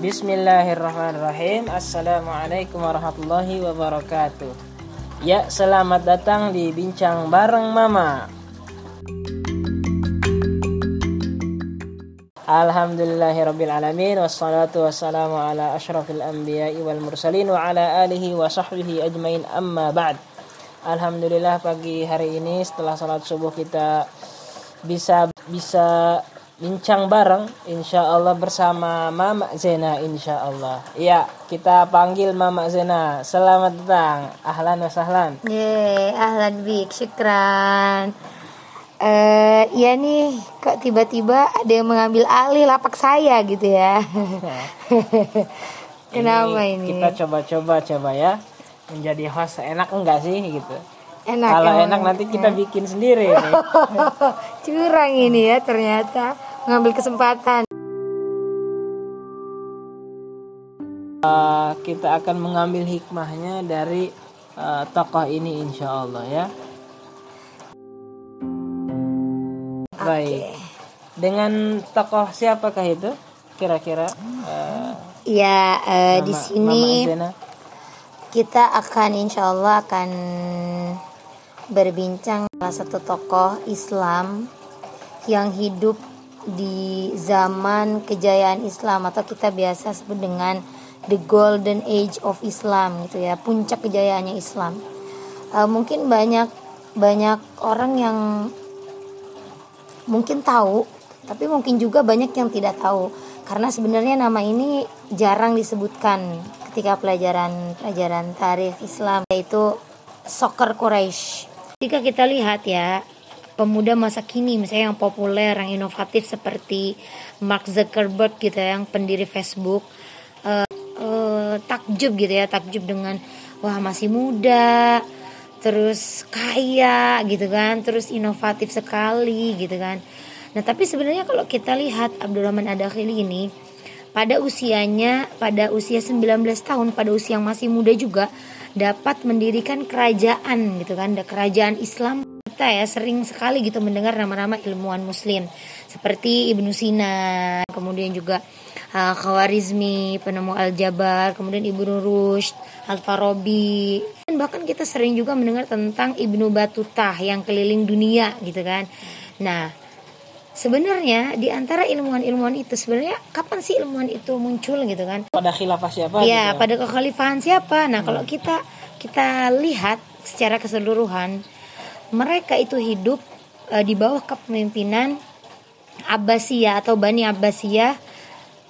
Bismillahirrahmanirrahim. Assalamualaikum warahmatullahi wabarakatuh. Ya selamat datang di Bincang Bareng Mama. Alhamdulillahirrabbilalamin Wassalatu wassalamu ala ashrafil anbiya wal mursalin Wa ala alihi wa sahbihi ajmain. Amma ba'd. Alhamdulillah pagi hari ini setelah salat subuh kita bisa bisa bincang bareng insya Allah bersama Mama Zena insya Allah. Ya kita panggil Mama Zena. Selamat datang. Ahlan wa sahlan. Ye, ahlan bik, syukran. Eh, ya nih, kok tiba-tiba ada yang mengambil alih lapak saya gitu ya. Kenapa ini? kita coba-coba coba ya. Menjadi host enak enggak sih gitu? Enak. kalau enak nanti kita bikin sendiri nih Curang ini ya ternyata mengambil kesempatan. Eh, kita akan mengambil hikmahnya dari eh, tokoh ini insya Allah ya baik dengan tokoh siapakah itu kira-kira eh, Ya, di Mama- sini Mama Zena? kita akan insya Allah akan berbincang salah satu tokoh Islam yang hidup di zaman kejayaan Islam atau kita biasa sebut dengan the golden age of Islam gitu ya puncak kejayaannya Islam Eh, mungkin banyak banyak orang yang mungkin tahu tapi mungkin juga banyak yang tidak tahu karena sebenarnya nama ini jarang disebutkan ketika pelajaran pelajaran tarikh Islam yaitu soccer Quraisy. Jika kita lihat ya pemuda masa kini misalnya yang populer yang inovatif seperti Mark Zuckerberg gitu ya, yang pendiri Facebook eh, eh, takjub gitu ya takjub dengan wah masih muda terus kaya gitu kan terus inovatif sekali gitu kan. Nah tapi sebenarnya kalau kita lihat Abdurrahman Adakhili ini pada usianya pada usia 19 tahun pada usia yang masih muda juga dapat mendirikan kerajaan gitu kan kerajaan Islam kita ya sering sekali gitu mendengar nama-nama ilmuwan muslim seperti Ibnu Sina kemudian juga uh, Khawarizmi penemu Al-Jabar kemudian Ibnu Rushd Al-Farabi dan bahkan kita sering juga mendengar tentang Ibnu Batutah yang keliling dunia gitu kan nah sebenarnya di antara ilmuwan-ilmuwan itu sebenarnya kapan sih ilmuwan itu muncul gitu kan pada khilafah siapa Ya, gitu? pada kekhalifahan siapa? Nah, kalau kita kita lihat secara keseluruhan, mereka itu hidup eh, di bawah kepemimpinan Abbasiyah atau Bani Abbasiyah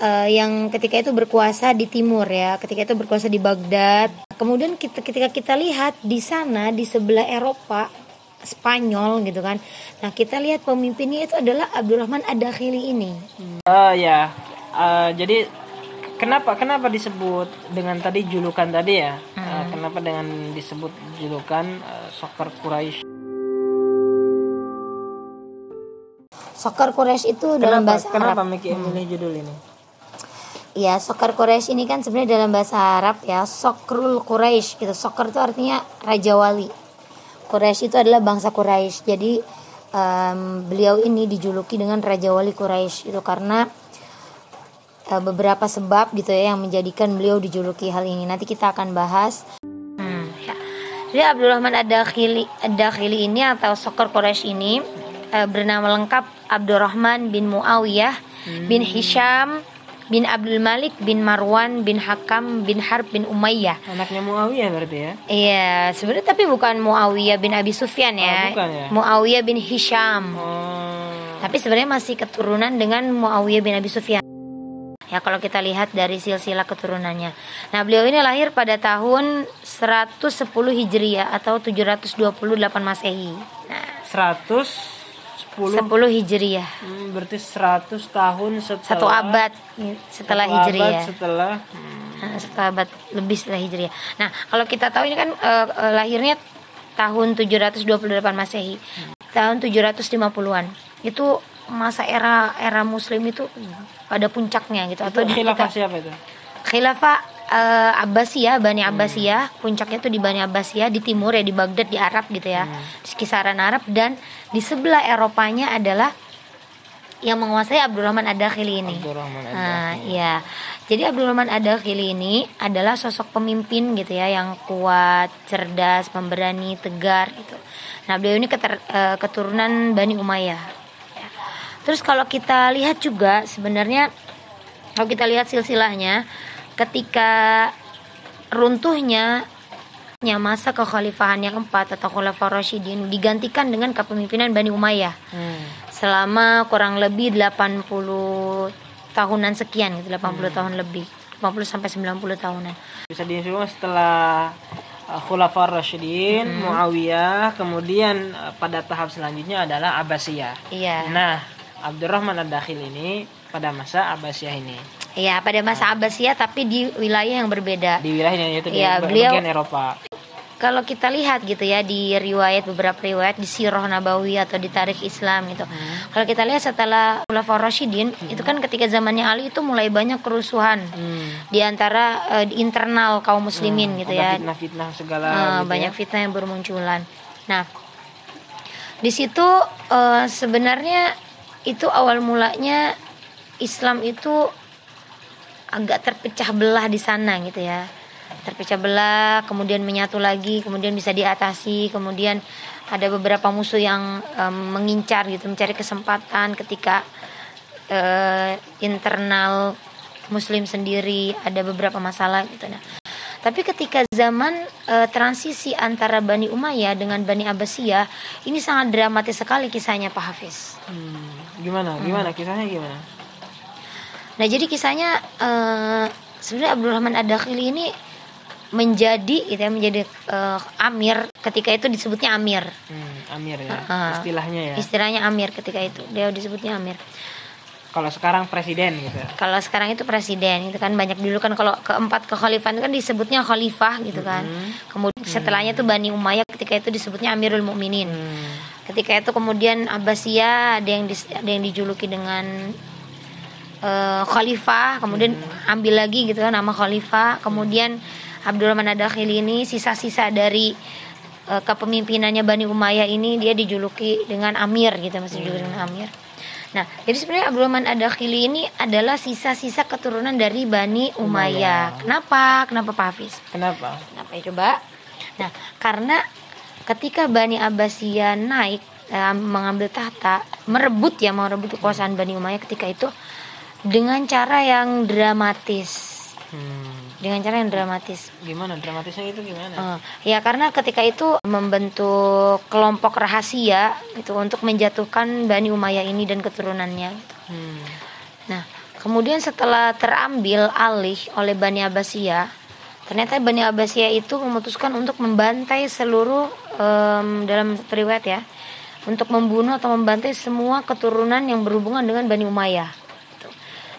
eh, yang ketika itu berkuasa di timur ya, ketika itu berkuasa di Baghdad. Kemudian kita ketika kita lihat di sana di sebelah Eropa Spanyol gitu kan. Nah, kita lihat pemimpinnya itu adalah Abdurrahman Ad-Dakhili ini. Oh ya, Eh, jadi kenapa kenapa disebut dengan tadi julukan tadi ya? Hmm. Eh, kenapa dengan disebut julukan eh, soccer Quraisy? Soccer Quraisy itu dalam Kenapa bahasa kenapa Arab. Hmm. Miki memilih judul ini? Ya, soccer Quraisy ini kan sebenarnya dalam bahasa Arab ya, Sokrul Quraisy gitu. Soccer itu artinya raja wali. Quraisy itu adalah bangsa Quraisy. Jadi em, beliau ini dijuluki dengan raja wali Quraisy itu karena eh, beberapa sebab gitu ya yang menjadikan beliau dijuluki hal ini. Nanti kita akan bahas. Hmm, ya. Jadi Abdurrahman Ad-Dakhili Ad-Dakhili ini atau Soccer Quraisy ini eh, bernama lengkap Abdurrahman bin Muawiyah bin Hisham bin Abdul Malik bin Marwan bin Hakam bin Harb bin Umayyah. Anaknya Muawiyah berarti ya? Iya, sebenarnya tapi bukan Muawiyah bin Abi Sufyan Oh, ya. bukan ya? Muawiyah bin Hisham. Oh, Tapi sebenarnya masih keturunan dengan Muawiyah bin Abi Sufyan. Ya kalau kita lihat dari silsilah keturunannya. Nah, beliau ini lahir pada tahun 110 Hijriah atau 728 Masehi. Nah, 110 10 Hijriah. hmm, berarti 100 tahun setelah Satu abad setelah satu abad Hijriah. setelah hmm, Nah, setelah abad lebih setelah Hijriah. Nah, kalau kita tahu ini kan eh, eh, lahirnya tahun 728 Masehi. Tahun 750-an. Itu masa era era muslim itu pada puncaknya gitu atau itu di khilafah kita- siapa itu? khilafah eh, Abbasiyah, Bani Abbasiyah, puncaknya tuh di Bani Abbasiyah di timur ya di Baghdad di Arab gitu ya. Di kisaran Arab dan di sebelah Eropanya adalah yang menguasai Abdurrahman Ad-Dakhili ini. Abdurrahman Nah, iya. Jadi Abdurrahman Ad-Dakhili ini adalah sosok pemimpin gitu ya yang kuat, cerdas, pemberani, tegar gitu. Nah, beliau ini keter- eh, keturunan Bani Umayyah. Ya. Terus kalau kita lihat juga sebenarnya kalau kita lihat silsilahnya ketika runtuhnya nya masa kekhalifahan yang keempat atau Khulafaur Rasyidin digantikan dengan kepemimpinan Bani Umayyah Hmm. selama kurang lebih 80 tahunan sekian gitu 80 tahun lebih 80 sampai 90 tahunan Bisa disimpulkan setelah uh, Rasyidin, Hmm. Muawiyah, kemudian uh, pada tahap selanjutnya adalah Abbasiyah. iya Nah, Abdurrahman Ad-Dakhil ini pada masa Abbasiyah ini iya pada masa Abbasiyah tapi di wilayah yang berbeda di wilayahnya yaitu di Iya, ba- beliau- bagian Eropa. kalau kita lihat gitu ya di riwayat beberapa riwayat di Sirah Nabawi atau di Tarikh Islam gitu. Kalau kita lihat setelah Khulafaur Rasyidin itu kan ketika zamannya Ali itu mulai banyak kerusuhan Hmm. di antara eh, di internal kaum muslimin gitu Ada ya. fitnah-fitnah segala Eh, gitu banyak ya. fitnah yang bermunculan. Nah, di situ eh, sebenarnya itu awal mulanya Islam itu agak terpecah belah di sana gitu ya. Terpecah belah, kemudian menyatu lagi, kemudian bisa diatasi, kemudian ada beberapa musuh yang em, mengincar gitu, mencari kesempatan ketika eh, internal Muslim sendiri ada beberapa masalah gitu. Nah, tapi ketika zaman eh, transisi antara Bani Umayyah dengan Bani Abbasiyah, ini sangat dramatis sekali kisahnya Pak Hafiz. Hmm. Gimana? Gimana kisahnya gimana? Nah, jadi kisahnya eh, sebenarnya Abdurrahman Ad-Dakhili ini menjadi gitu ya, menjadi eh, amir ketika itu disebutnya amir. Hmm, Amir ya. Ah. Istilahnya ya. Istilahnya amir ketika itu. Dia disebutnya amir. Kalau sekarang presiden gitu. Kalau sekarang itu presiden itu kan banyak dulu kan kalau keempat kekhalifahan kan disebutnya khalifah gitu kan. Kemudian setelahnya tuh Bani Umayyah ketika itu disebutnya Amirul Mukminin. Hmm. Ketika itu kemudian Abbasiyah ada yang dis- ada yang dijuluki dengan eh, khalifah, kemudian ambil lagi gitu kan nama khalifah, kemudian Abdurrahman Ad-Dakhili ini sisa-sisa dari eh, kepemimpinannya Bani Umayyah ini dia dijuluki dengan Amir gitu masih dijuluki dengan Amir. Nah, jadi sebenarnya Abdurrahman Ad-Dakhili ini adalah sisa-sisa keturunan dari Bani Umayyah. Kenapa? Kenapa Pak Hafiz? Kenapa? Kenapa ya coba? Nah, karena ketika Bani Abbasiyah naik eh, mengambil tahta, merebut ya, merebut kekuasaan Bani Umayyah ketika itu dengan cara yang dramatis. Hmm. Dengan cara yang dramatis. Gimana dramatisnya itu gimana? Eh, ya karena ketika itu membentuk kelompok rahasia itu untuk menjatuhkan Bani Umayyah ini dan keturunannya. gitu. Hmm. Nah, kemudian setelah terambil alih oleh Bani Abbasiyah, ternyata Bani Abbasiyah itu memutuskan untuk membantai seluruh em, dalam riwayat ya, untuk membunuh atau membantai semua keturunan yang berhubungan dengan Bani Umayyah.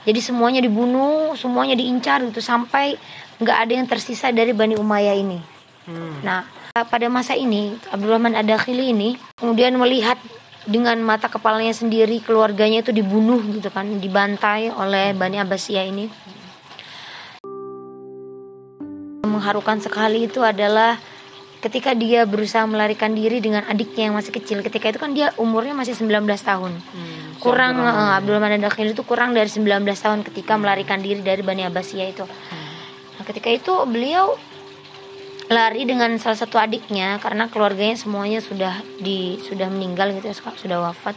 Jadi semuanya dibunuh, semuanya diincar gitu sampai nggak ada yang tersisa dari Bani Umayyah ini. Hmm. Nah, pada masa ini Abdurrahman Ad-Dakhili ini kemudian melihat dengan mata kepalanya sendiri keluarganya itu dibunuh gitu kan, dibantai oleh Bani Abbasiyah ini. Mengharukan sekali itu adalah ketika dia berusaha melarikan diri dengan adiknya yang masih kecil. Ketika itu kan dia umurnya masih 19 tahun. Hmm. Kurang eh, Abdurrahman Ad-Dakhili itu kurang dari 19 tahun ketika melarikan diri dari Bani Abbasiyah itu. Nah, ketika itu beliau lari dengan salah satu adiknya karena keluarganya semuanya sudah di sudah meninggal gitu ya, sudah wafat.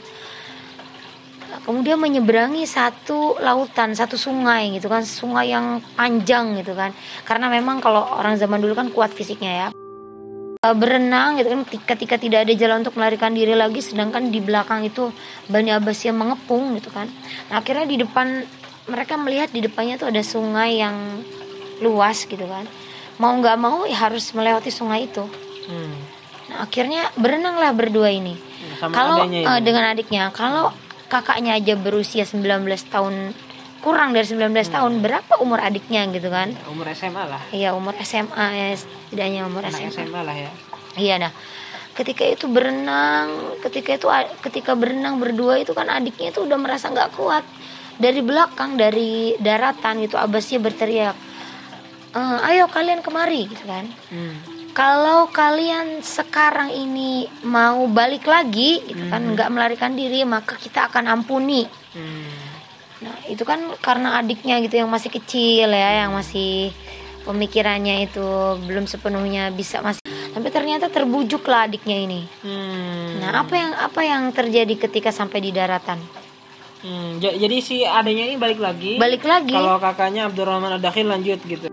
Kemudian menyeberangi satu lautan, satu sungai gitu kan, sungai yang panjang gitu kan. Karena memang kalau orang zaman dulu kan kuat fisiknya ya. Eh, Berenang gitu kan ketika tidak ada jalan untuk melarikan diri lagi sedangkan di belakang itu Bani Abbasiyah mengepung gitu kan. Nah, akhirnya di depan mereka melihat di depannya tuh ada sungai yang luas gitu kan mau nggak mau ya harus melewati sungai itu Hmm. nah akhirnya berenanglah berdua ini Sama kalau ini. dengan adiknya kalau kakaknya aja berusia 19 tahun kurang dari 19 tahun berapa umur adiknya gitu kan umur SMA lah. iya umur SMA ya setidaknya umur SMA SMA lah ya. iya nah ketika itu berenang ketika itu ketika berenang berdua itu kan adiknya itu udah merasa nggak kuat dari belakang dari daratan gitu Abbasnya berteriak "Eh, ayo kalian kemari gitu kan Hmm. kalau kalian sekarang ini mau balik lagi gitu kan nggak melarikan diri maka kita akan ampuni Hmm. Itu kan karena adiknya gitu yang masih kecil ya yang masih pemikirannya itu belum sepenuhnya bisa masih tapi ternyata terbujuklah adiknya ini Hmm. nah apa yang apa yang terjadi ketika sampai di daratan Hmm, ja- Jadi si adanya ini balik lagi. balik lagi Kalau kakaknya Abdurrahman Ad-Dakhil lanjut gitu.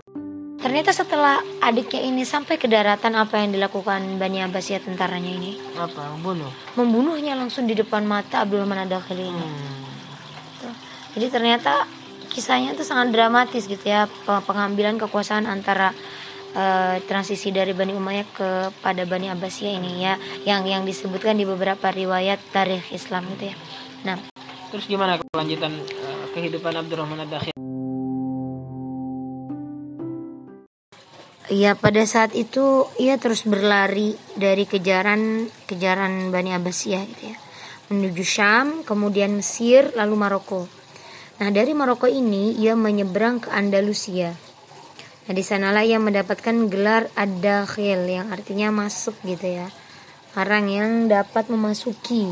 ternyata setelah adiknya ini sampai ke daratan apa yang dilakukan Bani Abbasiyah tentaranya ini Apa? Bunuh. membunuhnya langsung di depan mata Abdurrahman Ad-Dakhil ini Hmm. Jadi ternyata kisahnya itu sangat dramatis gitu ya pe- pengambilan kekuasaan antara eh, transisi dari Bani Umayyah kepada Bani Abbasiyah ini ya yang yang disebutkan di beberapa riwayat tarikh Islam gitu ya. Nah, Terus gimana kelanjutan eh, kehidupan Abdurrahman Ad-Dakhil? ya pada saat itu ia terus berlari dari kejaran kejaran Bani Abbasiyah gitu ya menuju Syam, kemudian Mesir, lalu Maroko. Nah dari Maroko ini ia menyeberang ke Andalusia. Nah di sanalah ia mendapatkan gelar Ad-Dakhil yang artinya masuk gitu ya. Orang yang dapat memasuki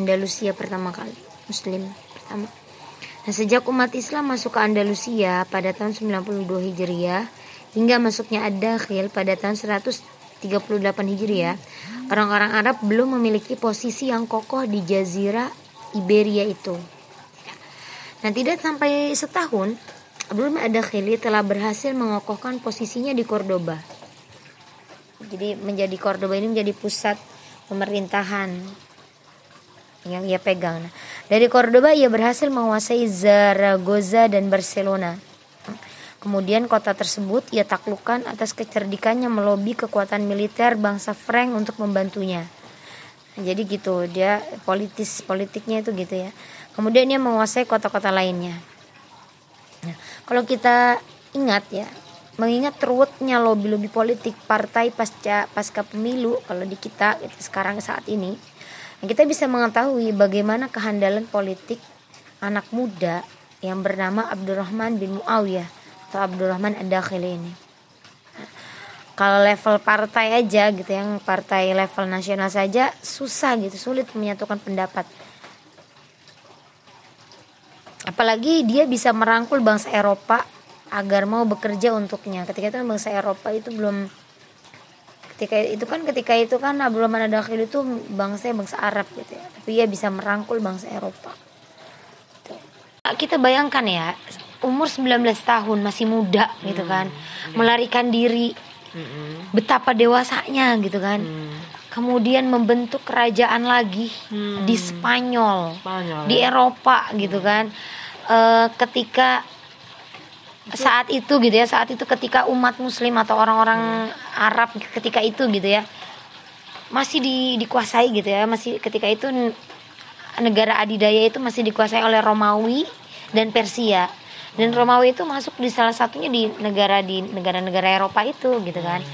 Andalusia pertama kali, Muslim pertama. Nah, sejak umat Islam masuk ke Andalusia pada tahun 92 Hijriah hingga masuknya Ad-Dakhil pada tahun 138 Hijriah, orang-orang Arab belum memiliki posisi yang kokoh di jazirah Iberia itu. Nah, tidak sampai setahun, Abdul Ad-Dakhili telah berhasil mengokohkan posisinya di Cordoba. Jadi menjadi Cordoba ini menjadi pusat pemerintahan yang ia pegang. Nah, dari Cordoba ia berhasil menguasai Zaragoza dan Barcelona. Kemudian kota tersebut ia taklukkan atas kecerdikannya melobi kekuatan militer bangsa Frank untuk membantunya. Jadi gitu dia politis politiknya itu gitu ya. Kemudian ia menguasai kota-kota lainnya. Nah, kalau kita ingat ya, mengingat ruwetnya lobby-lobby politik partai pasca pasca pemilu kalau di kita gitu, sekarang saat ini kita bisa mengetahui bagaimana kehandalan politik anak muda yang bernama Abdurrahman bin Muawiyah atau Abdurrahman Ad-Dakhili ini. Kalau level partai aja gitu yang partai level nasional saja susah gitu, sulit menyatukan pendapat. Apalagi dia bisa merangkul bangsa Eropa agar mau bekerja untuknya. Ketika itu kan bangsa Eropa itu belum ketika itu kan ketika itu kan Abdurrahman Ad-Dakhil itu bangsa bangsa Arab gitu ya tapi ia bisa merangkul bangsa Eropa Gitu. kita bayangkan ya umur 19 tahun masih muda gitu kan melarikan diri Mm-mm. betapa dewasanya gitu kan Hmm. kemudian membentuk kerajaan lagi Hmm. di Spanyol Spanyol. di Eropa gitu kan Eh, ketika saat itu gitu ya saat itu ketika umat muslim atau orang-orang Arab ketika itu gitu ya masih di, dikuasai gitu ya masih ketika itu negara adidaya itu masih dikuasai oleh Romawi dan Persia. Dan Romawi itu masuk di salah satunya di negara di negara-negara Eropa itu gitu kan.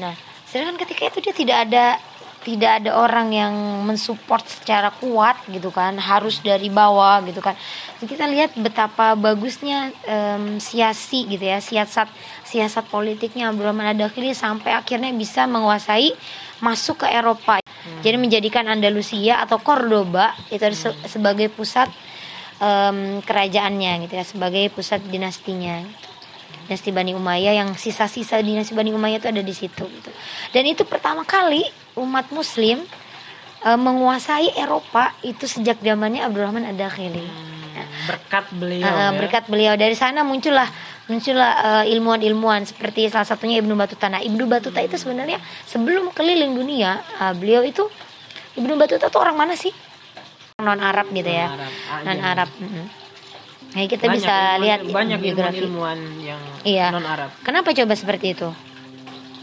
Nah sedangkan ketika itu dia tidak ada tidak ada orang yang mensupport secara kuat gitu kan harus dari bawah gitu kan. Kita lihat betapa bagusnya em, siasi gitu ya siasat siasat politiknya Abdurrahman Ad-Dakhili sampai akhirnya bisa menguasai masuk ke Eropa. Jadi menjadikan Andalusia atau Cordoba itu se- sebagai pusat em, kerajaannya gitu ya sebagai pusat dinastinya. Dinasti Bani Umayyah yang sisa-sisa dinasti Bani Umayyah itu ada di situ gitu. Dan itu pertama kali umat muslim e, menguasai Eropa itu sejak zamannya Abdurrahman Ad-Dakhili. berkat beliau Eh, ya. berkat beliau dari sana muncullah muncullah eh, ilmuwan-ilmuwan seperti salah satunya Ibnu Batuta. Nah, Ibnu Batuta itu sebenarnya sebelum keliling dunia, eh, beliau itu Ibnu Batuta tuh orang mana sih? Non Arab gitu ya. Non-Arab, Ajam. Non Arab. Nah, kita Banyak bisa ilmuwan- lihat banyak biografi. ilmuwan-ilmuwan yang Iya. non Arab. Kenapa coba seperti itu?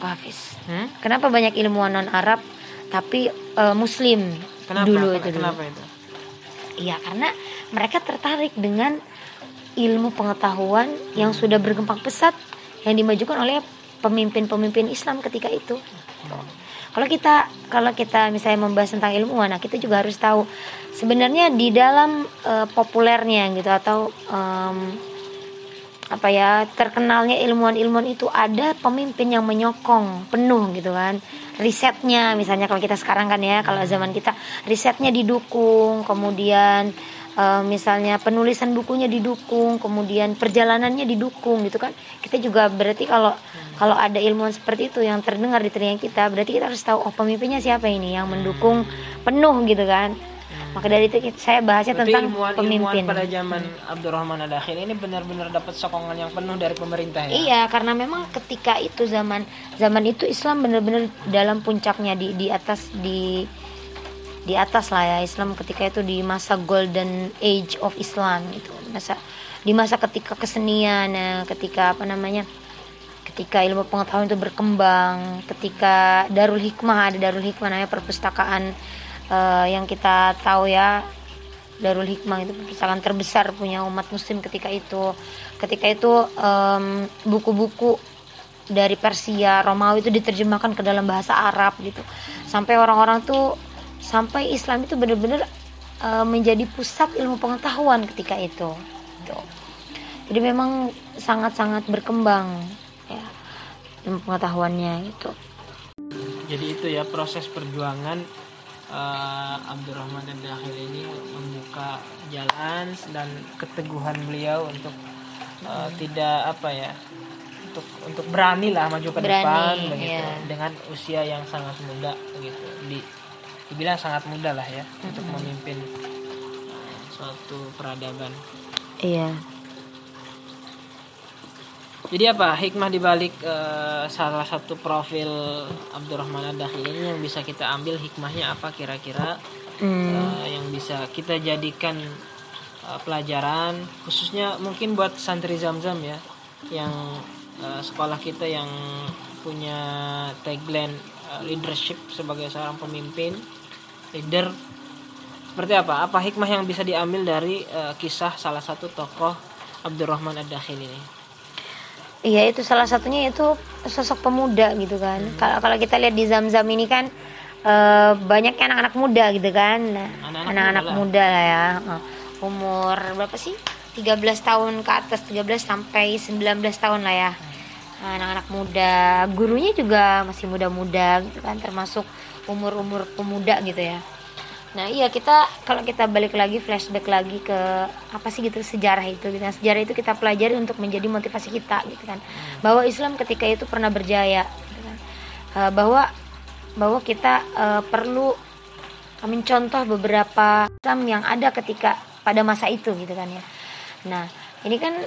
Pak Hafiz. Hmm? Kenapa banyak ilmuwan non Arab tapi eh, Muslim Kenapa? dulu itu dulu? Kenapa itu? Iya karena mereka tertarik dengan ilmu pengetahuan yang sudah berkembang pesat yang dimajukan oleh pemimpin-pemimpin Islam ketika itu. Kalau kita kalau kita misalnya membahas tentang ilmuwan, nah kita juga harus tahu sebenarnya di dalam eh, populernya gitu atau em, apa ya terkenalnya ilmuwan-ilmuwan itu ada pemimpin yang menyokong penuh gitu kan risetnya misalnya kalau kita sekarang kan ya kalau zaman kita risetnya didukung kemudian uh, misalnya penulisan bukunya didukung, kemudian perjalanannya didukung gitu kan. Kita juga berarti kalau kalau ada ilmuwan seperti itu yang terdengar di telinga kita, berarti kita harus tahu oh pemimpinnya siapa ini yang mendukung penuh gitu kan. Maka dari itu saya bahasnya berarti tentang ilmuwan, pemimpin. Ilmuwan pada zaman Abdurrahman Ad-Dakhil ini benar-benar dapat sokongan yang penuh dari pemerintah ya. Iya, karena memang ketika itu zaman zaman itu Islam benar-benar dalam puncaknya di di atas di di atas lah ya Islam ketika itu di masa golden age of Islam itu masa di masa ketika kesenian ya, ketika apa namanya ketika ilmu pengetahuan itu berkembang ketika Darul Hikmah ada Darul Hikmah namanya perpustakaan uh, yang kita tahu ya Darul Hikmah itu perpustakaan terbesar punya umat muslim ketika itu ketika itu buku-buku um, dari Persia Romawi itu diterjemahkan ke dalam bahasa Arab gitu sampai orang-orang tuh sampai Islam itu benar-benar uh, menjadi pusat ilmu pengetahuan ketika itu. Gitu. Jadi memang sangat-sangat berkembang ya ilmu pengetahuannya itu. Jadi itu ya proses perjuangan uh, Abdurrahman dan Dakhil ini membuka jalan dan keteguhan beliau untuk uh, hmm. tidak apa ya untuk untuk berani lah maju ke berani, depan begitu ya. dengan usia yang sangat muda begitu di dibilang sangat mudah lah ya mm-hmm. untuk memimpin uh, suatu peradaban. Iya. Jadi apa? Hikmah dibalik uh, salah satu profil Abdurrahman Ad-Dakhil ini yang bisa kita ambil hikmahnya apa kira-kira? Mm. uh, yang bisa kita jadikan uh, pelajaran khususnya mungkin buat santri Zamzam ya yang uh, sekolah kita yang punya tagline uh, leadership sebagai seorang pemimpin leader. Seperti apa? Apa hikmah yang bisa diambil dari uh, kisah salah satu tokoh Abdurrahman Ad-Dakhil ini Iya itu salah satunya itu sosok pemuda gitu kan. Hmm. Kalau kalau kita lihat di Zam-Zam ini kan uh, banyak anak-anak muda gitu kan. Anak-anak muda, muda lah ya. Uh, umur berapa sih? 13 tahun ke atas 13 sampai 19 tahun lah ya. Hmm. Anak-anak muda, gurunya juga masih muda-muda gitu kan termasuk umur-umur pemuda gitu ya nah iya kita kalau kita balik lagi flashback lagi ke apa sih gitu sejarah itu gitu. Nah, sejarah itu kita pelajari untuk menjadi motivasi kita gitu kan. Bahwa Islam ketika itu pernah berjaya gitu kan. Uh, bahwa bahwa kita uh, perlu mencontoh beberapa Islam yang ada ketika pada masa itu gitu kan ya. Nah ini kan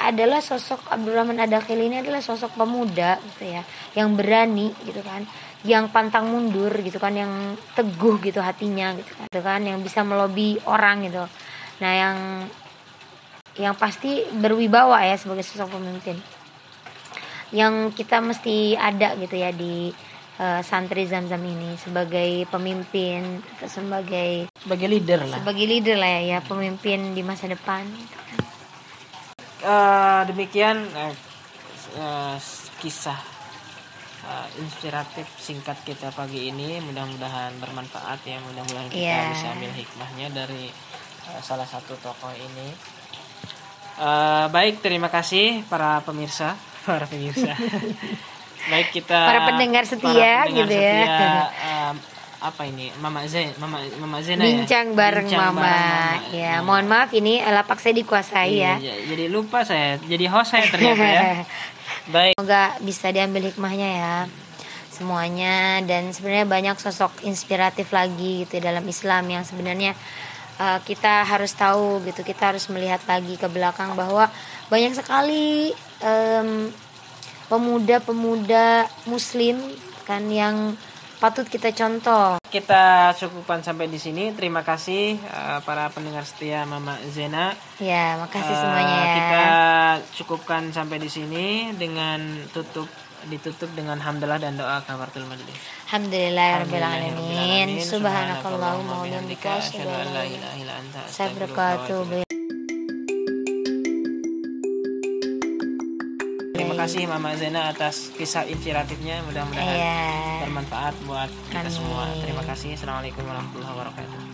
adalah sosok Abdurrahman Adakhil ini adalah sosok pemuda gitu ya yang berani gitu kan yang pantang mundur gitu kan yang teguh gitu hatinya gitu kan gitu kan yang bisa melobi orang gitu. Nah yang yang pasti berwibawa ya sebagai sosok pemimpin. Yang kita mesti ada gitu ya di uh, santri zam-zam ini sebagai pemimpin sebagai sebagai leader lah. sebagai leader lah ya, ya pemimpin di masa depan. Gitu kan. uh, demikian uh, uh, kisah uh, inspiratif singkat kita pagi ini mudah-mudahan bermanfaat ya mudah-mudahan kita yeah. bisa ambil hikmahnya dari uh, salah satu tokoh ini uh, baik terima kasih para pemirsa para pemirsa baik kita para pendengar setia para pendengar gitu ya. setia, ya uh, apa ini Mama Zen Mama Mama Zena ya? bincang ya? bareng bincang Mama. Bareng Mama ya Mama. mohon maaf ini lapak saya dikuasai iya, ya jadi lupa saya jadi host saya ternyata ya Baik. Semoga bisa diambil hikmahnya ya semuanya dan sebenarnya banyak sosok inspiratif lagi gitu dalam Islam yang sebenarnya uh, kita harus tahu gitu kita harus melihat lagi ke belakang bahwa banyak sekali pemuda-pemuda Muslim kan yang patut kita contoh. Kita cukupkan sampai di sini. Terima kasih uh, para pendengar setia Mama Zena. Ya, makasih uh, semuanya ya. Kita cukupkan sampai di sini dengan tutup ditutup dengan hamdalah dan doa kafaratul majlis. Alhamdulillahirabbil alamin. Subhanakallahumma wa bihamdika asyhadu an la ilaha illa anta astaghfiruka kasih Mama Zena atas kisah inspiratifnya. Mudah-mudahan yeah. bermanfaat buat kita Amin. semua. Terima kasih. Assalamualaikum warahmatullahi wabarakatuh.